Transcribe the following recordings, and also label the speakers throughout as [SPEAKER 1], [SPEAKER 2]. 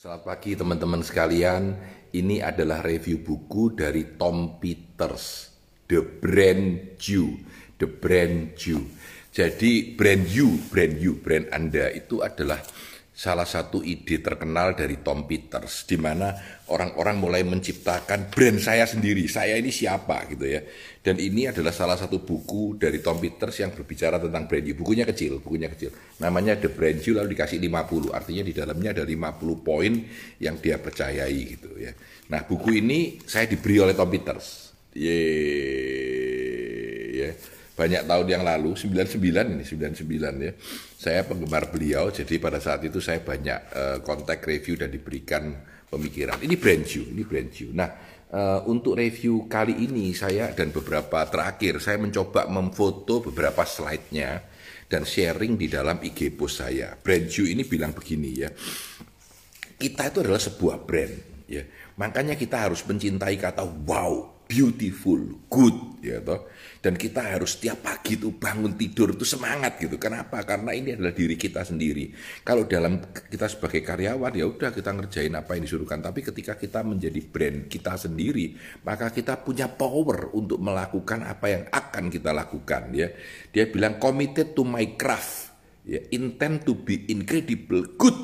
[SPEAKER 1] Selamat pagi teman-teman sekalian. Ini adalah review buku dari Tom Peters, The Brand You, The Brand You. Jadi brand you, brand you, brand Anda itu adalah salah satu ide terkenal dari Tom Peters di mana orang-orang mulai menciptakan brand saya sendiri, saya ini siapa gitu ya. Dan ini adalah salah satu buku dari Tom Peters yang berbicara tentang brand you. Bukunya kecil, bukunya kecil. Namanya The Brand You lalu dikasih 50. Artinya di dalamnya ada 50 poin yang dia percayai gitu ya. Nah, buku ini saya diberi oleh Tom Peters. Yeay, banyak tahun yang lalu 99 ini 99 ya saya penggemar beliau jadi pada saat itu saya banyak uh, review dan diberikan pemikiran. Ini brand new ini brand new. Nah uh, untuk review kali ini saya dan beberapa terakhir saya mencoba memfoto beberapa slide-nya dan sharing di dalam IG post saya. Brand new ini bilang begini ya kita itu adalah sebuah brand ya. Makanya kita harus mencintai kata wow beautiful, good, ya toh. Dan kita harus setiap pagi itu bangun tidur itu semangat gitu. Kenapa? Karena ini adalah diri kita sendiri. Kalau dalam kita sebagai karyawan ya udah kita ngerjain apa yang disuruhkan. Tapi ketika kita menjadi brand kita sendiri, maka kita punya power untuk melakukan apa yang akan kita lakukan. Ya, dia bilang committed to my craft, ya, intend to be incredible good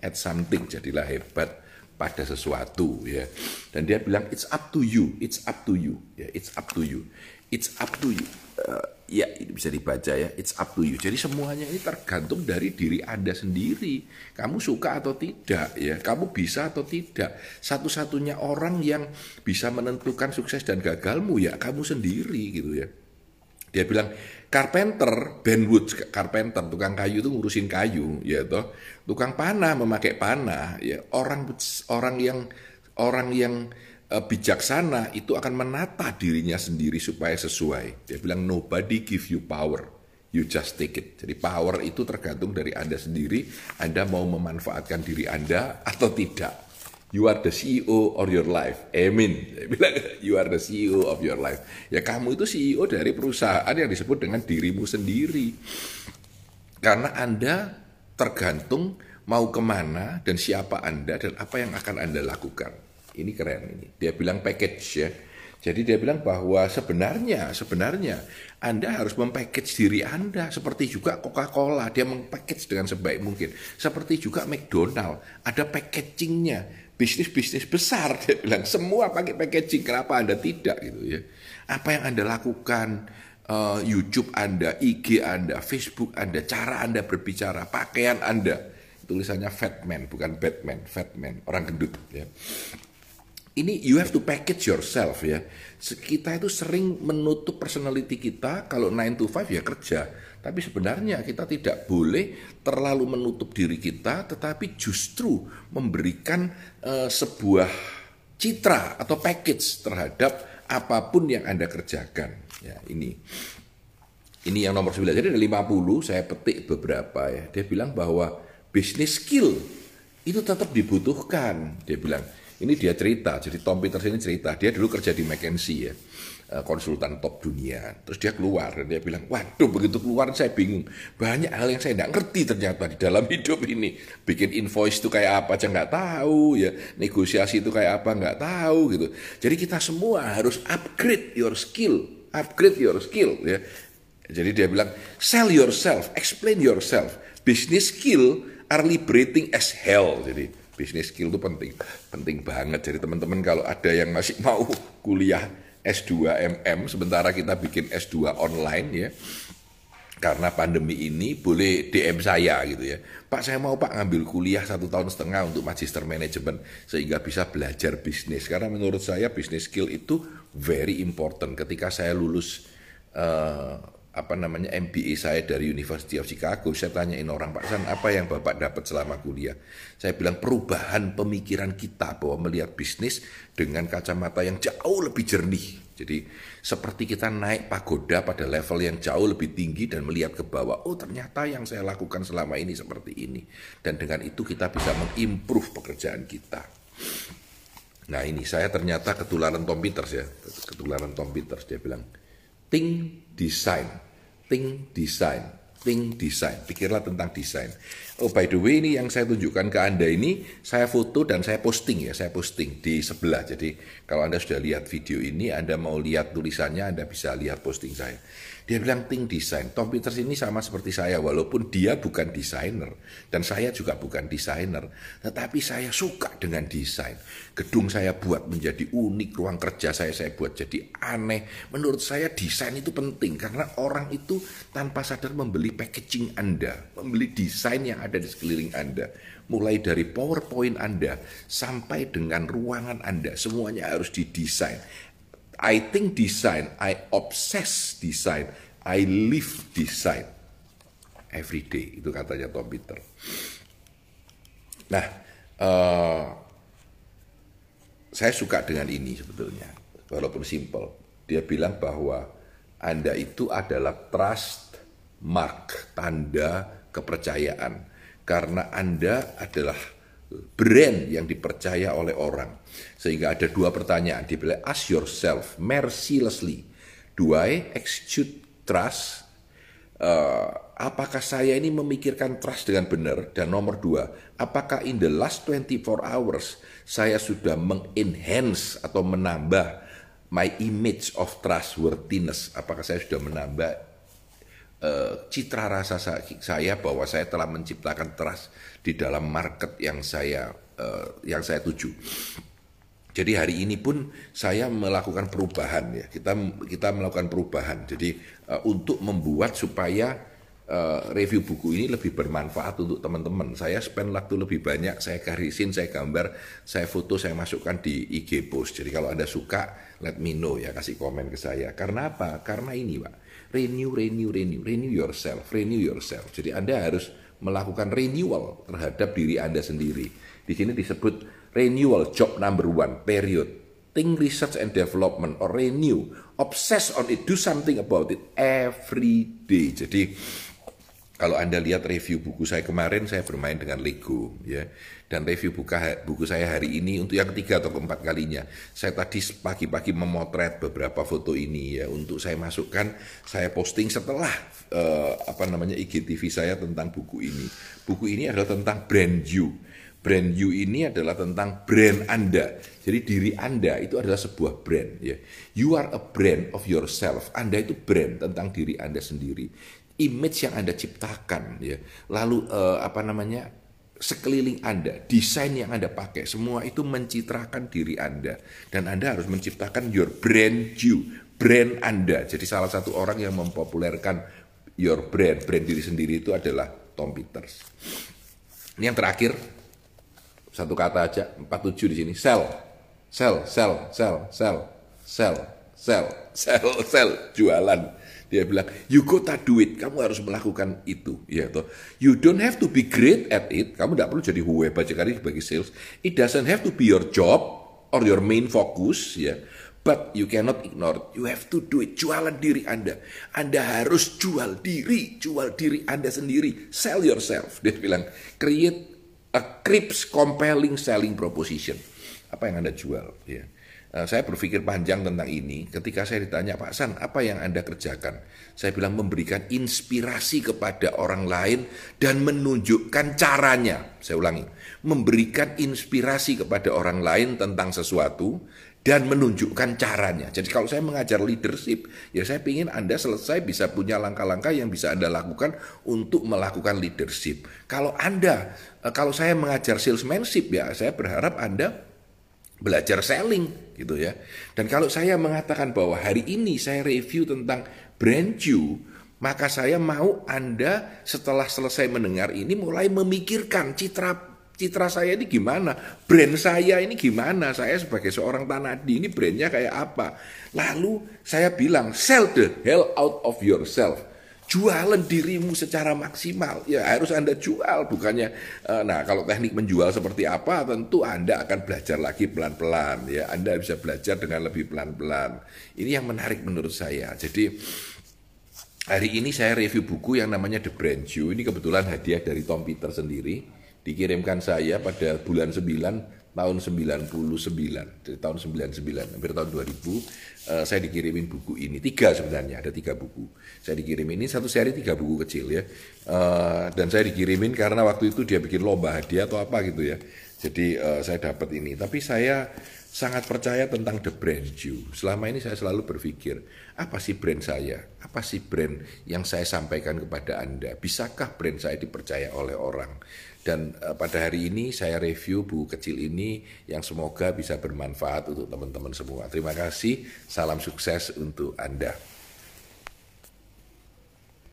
[SPEAKER 1] at something. Jadilah hebat pada sesuatu ya. Dan dia bilang it's up to you, it's up to you, ya, it's up to you. It's up to you. Uh, ya, ini bisa dibaca ya, it's up to you. Jadi semuanya ini tergantung dari diri Anda sendiri. Kamu suka atau tidak ya, kamu bisa atau tidak. Satu-satunya orang yang bisa menentukan sukses dan gagalmu ya kamu sendiri gitu ya. Dia bilang carpenter, Ben Woods, carpenter, tukang kayu itu ngurusin kayu, ya toh. Tukang panah memakai panah, ya orang orang yang orang yang uh, bijaksana itu akan menata dirinya sendiri supaya sesuai. Dia bilang nobody give you power, you just take it. Jadi power itu tergantung dari Anda sendiri, Anda mau memanfaatkan diri Anda atau tidak. You are the CEO of your life. Amin. bilang you are the CEO of your life. Ya kamu itu CEO dari perusahaan yang disebut dengan dirimu sendiri. Karena Anda tergantung mau ke mana dan siapa Anda dan apa yang akan Anda lakukan. Ini keren ini. Dia bilang package ya. Jadi dia bilang bahwa sebenarnya sebenarnya Anda harus mempackage diri Anda seperti juga Coca-Cola dia mempackage dengan sebaik mungkin. Seperti juga McDonald ada packagingnya bisnis-bisnis besar. Dia bilang semua pakai packaging kenapa anda tidak? Gitu ya. Apa yang anda lakukan? Uh, YouTube anda IG anda Facebook anda cara anda berbicara pakaian anda. Tulisannya Fatman bukan Batman Fatman orang gendut ya. Ini you have to package yourself ya. Kita itu sering menutup personality kita. Kalau 9 to 5 ya kerja. Tapi sebenarnya kita tidak boleh terlalu menutup diri kita tetapi justru memberikan uh, sebuah citra atau package terhadap apa pun yang Anda kerjakan. Ya, ini. Ini yang nomor 9. Jadi ada 50 saya petik beberapa ya. Dia bilang bahwa business skill itu tetap dibutuhkan. Dia bilang ini dia cerita, jadi Tom Peters ini cerita, dia dulu kerja di McKinsey ya, konsultan top dunia. Terus dia keluar dan dia bilang, waduh begitu keluar saya bingung. Banyak hal yang saya tidak ngerti ternyata di dalam hidup ini. Bikin invoice itu kayak apa aja nggak tahu ya, negosiasi itu kayak apa nggak tahu gitu. Jadi kita semua harus upgrade your skill, upgrade your skill ya. Jadi dia bilang, sell yourself, explain yourself. Business skill are liberating as hell. Jadi bisnis skill itu penting penting banget jadi teman-teman kalau ada yang masih mau kuliah S2 MM sementara kita bikin S2 online ya. Karena pandemi ini boleh DM saya gitu ya. Pak saya mau Pak ngambil kuliah satu tahun setengah untuk magister manajemen sehingga bisa belajar bisnis. Karena menurut saya bisnis skill itu very important. Ketika saya lulus uh, apa namanya MBA saya dari University of Chicago, saya tanyain orang Pak San, apa yang Bapak dapat selama kuliah? Saya bilang perubahan pemikiran kita bahwa melihat bisnis dengan kacamata yang jauh lebih jernih. Jadi seperti kita naik pagoda pada level yang jauh lebih tinggi dan melihat ke bawah, oh ternyata yang saya lakukan selama ini seperti ini. Dan dengan itu kita bisa mengimprove pekerjaan kita. Nah ini saya ternyata ketularan Tom Peters ya, ketularan Tom Peters dia bilang, think design think design. think design. Pikirlah tentang desain. Oh by the way ini yang saya tunjukkan ke Anda ini saya foto dan saya posting ya, saya posting di sebelah. Jadi kalau Anda sudah lihat video ini, Anda mau lihat tulisannya, Anda bisa lihat posting saya. Dia bilang think design. Tom Peters ini sama seperti saya walaupun dia bukan desainer dan saya juga bukan desainer, tetapi saya suka dengan desain. Gedung saya buat menjadi unik, ruang kerja saya saya buat jadi aneh. Menurut saya desain itu penting karena orang itu tanpa sadar membeli packaging Anda, membeli desain yang ada di sekeliling Anda. Mulai dari PowerPoint Anda sampai dengan ruangan Anda, semuanya harus didesain. I think design, I obsess design, I live design every day. Itu katanya Tom Peter. Nah, uh, saya suka dengan ini sebetulnya, walaupun simple. Dia bilang bahwa Anda itu adalah trust mark, tanda kepercayaan. Karena Anda adalah brand yang dipercaya oleh orang. Sehingga ada dua pertanyaan. Bilang, ask yourself mercilessly, do I execute trust? Uh, apakah saya ini memikirkan trust dengan benar? Dan nomor dua, apakah in the last 24 hours saya sudah mengenhance atau menambah my image of trustworthiness? Apakah saya sudah menambah uh, citra rasa saya bahwa saya telah menciptakan trust di dalam market yang saya uh, yang saya tuju. Jadi hari ini pun saya melakukan perubahan ya. Kita kita melakukan perubahan. Jadi uh, untuk membuat supaya uh, review buku ini lebih bermanfaat untuk teman-teman. Saya spend waktu lebih banyak, saya garisin, saya gambar, saya foto, saya masukkan di IG post. Jadi kalau Anda suka, let me know ya, kasih komen ke saya. Karena apa? Karena ini, Pak. Renew, renew, renew, renew yourself, renew yourself. Jadi Anda harus melakukan renewal terhadap diri Anda sendiri. Di sini disebut renewal job number one period think research and development or renew obsess on it do something about it every day jadi kalau anda lihat review buku saya kemarin saya bermain dengan Lego ya dan review buka buku saya hari ini untuk yang ketiga atau keempat kalinya saya tadi pagi-pagi memotret beberapa foto ini ya untuk saya masukkan saya posting setelah uh, apa namanya IGTV saya tentang buku ini buku ini adalah tentang brand you Brand you ini adalah tentang brand Anda. Jadi diri Anda itu adalah sebuah brand ya. You are a brand of yourself. Anda itu brand tentang diri Anda sendiri image yang Anda ciptakan ya. Lalu uh, apa namanya? sekeliling Anda, desain yang Anda pakai, semua itu mencitrakan diri Anda dan Anda harus menciptakan your brand you, brand Anda. Jadi salah satu orang yang mempopulerkan your brand, brand diri sendiri itu adalah Tom Peters. Ini yang terakhir satu kata aja 47 di sini sell. Sell, sell, sell, sell, sell, sell, sell, sell, jualan dia bilang, you gotta do it. Kamu harus melakukan itu. Ya, toh. You don't have to be great at it. Kamu tidak perlu jadi hebat sekali sebagai sales. It doesn't have to be your job or your main focus. Ya. But you cannot ignore. You have to do it. Jualan diri Anda. Anda harus jual diri. Jual diri Anda sendiri. Sell yourself. Dia bilang, create a crisp compelling selling proposition. Apa yang Anda jual? Ya. Uh, saya berpikir panjang tentang ini ketika saya ditanya Pak San apa yang Anda kerjakan saya bilang memberikan inspirasi kepada orang lain dan menunjukkan caranya saya ulangi memberikan inspirasi kepada orang lain tentang sesuatu dan menunjukkan caranya. Jadi kalau saya mengajar leadership, ya saya ingin Anda selesai bisa punya langkah-langkah yang bisa Anda lakukan untuk melakukan leadership. Kalau Anda, eh, kalau saya mengajar salesmanship ya, saya berharap Anda belajar selling gitu ya. Dan kalau saya mengatakan bahwa hari ini saya review tentang brand you, maka saya mau Anda setelah selesai mendengar ini mulai memikirkan citra citra saya ini gimana, brand saya ini gimana, saya sebagai seorang tanadi ini brandnya kayak apa. Lalu saya bilang, sell the hell out of yourself. Jualan dirimu secara maksimal, ya harus Anda jual, bukannya, eh, nah kalau teknik menjual seperti apa, tentu Anda akan belajar lagi pelan-pelan, ya Anda bisa belajar dengan lebih pelan-pelan. Ini yang menarik menurut saya. Jadi Hari ini saya review buku yang namanya The Brand You. Ini kebetulan hadiah dari Tom Peter sendiri dikirimkan saya pada bulan 9 tahun 99 dari tahun 99 hampir tahun 2000 uh, saya dikirimin buku ini. Tiga sebenarnya ada tiga buku. Saya dikirim ini satu seri tiga buku kecil ya. Uh, dan saya dikirimin karena waktu itu dia bikin lomba hadiah atau apa gitu ya. Jadi uh, saya dapat ini. Tapi saya sangat percaya tentang the brand you. Selama ini saya selalu berpikir, apa sih brand saya? Apa sih brand yang saya sampaikan kepada Anda? Bisakah brand saya dipercaya oleh orang? Dan uh, pada hari ini saya review buku kecil ini yang semoga bisa bermanfaat untuk teman-teman semua. Terima kasih, salam sukses untuk Anda.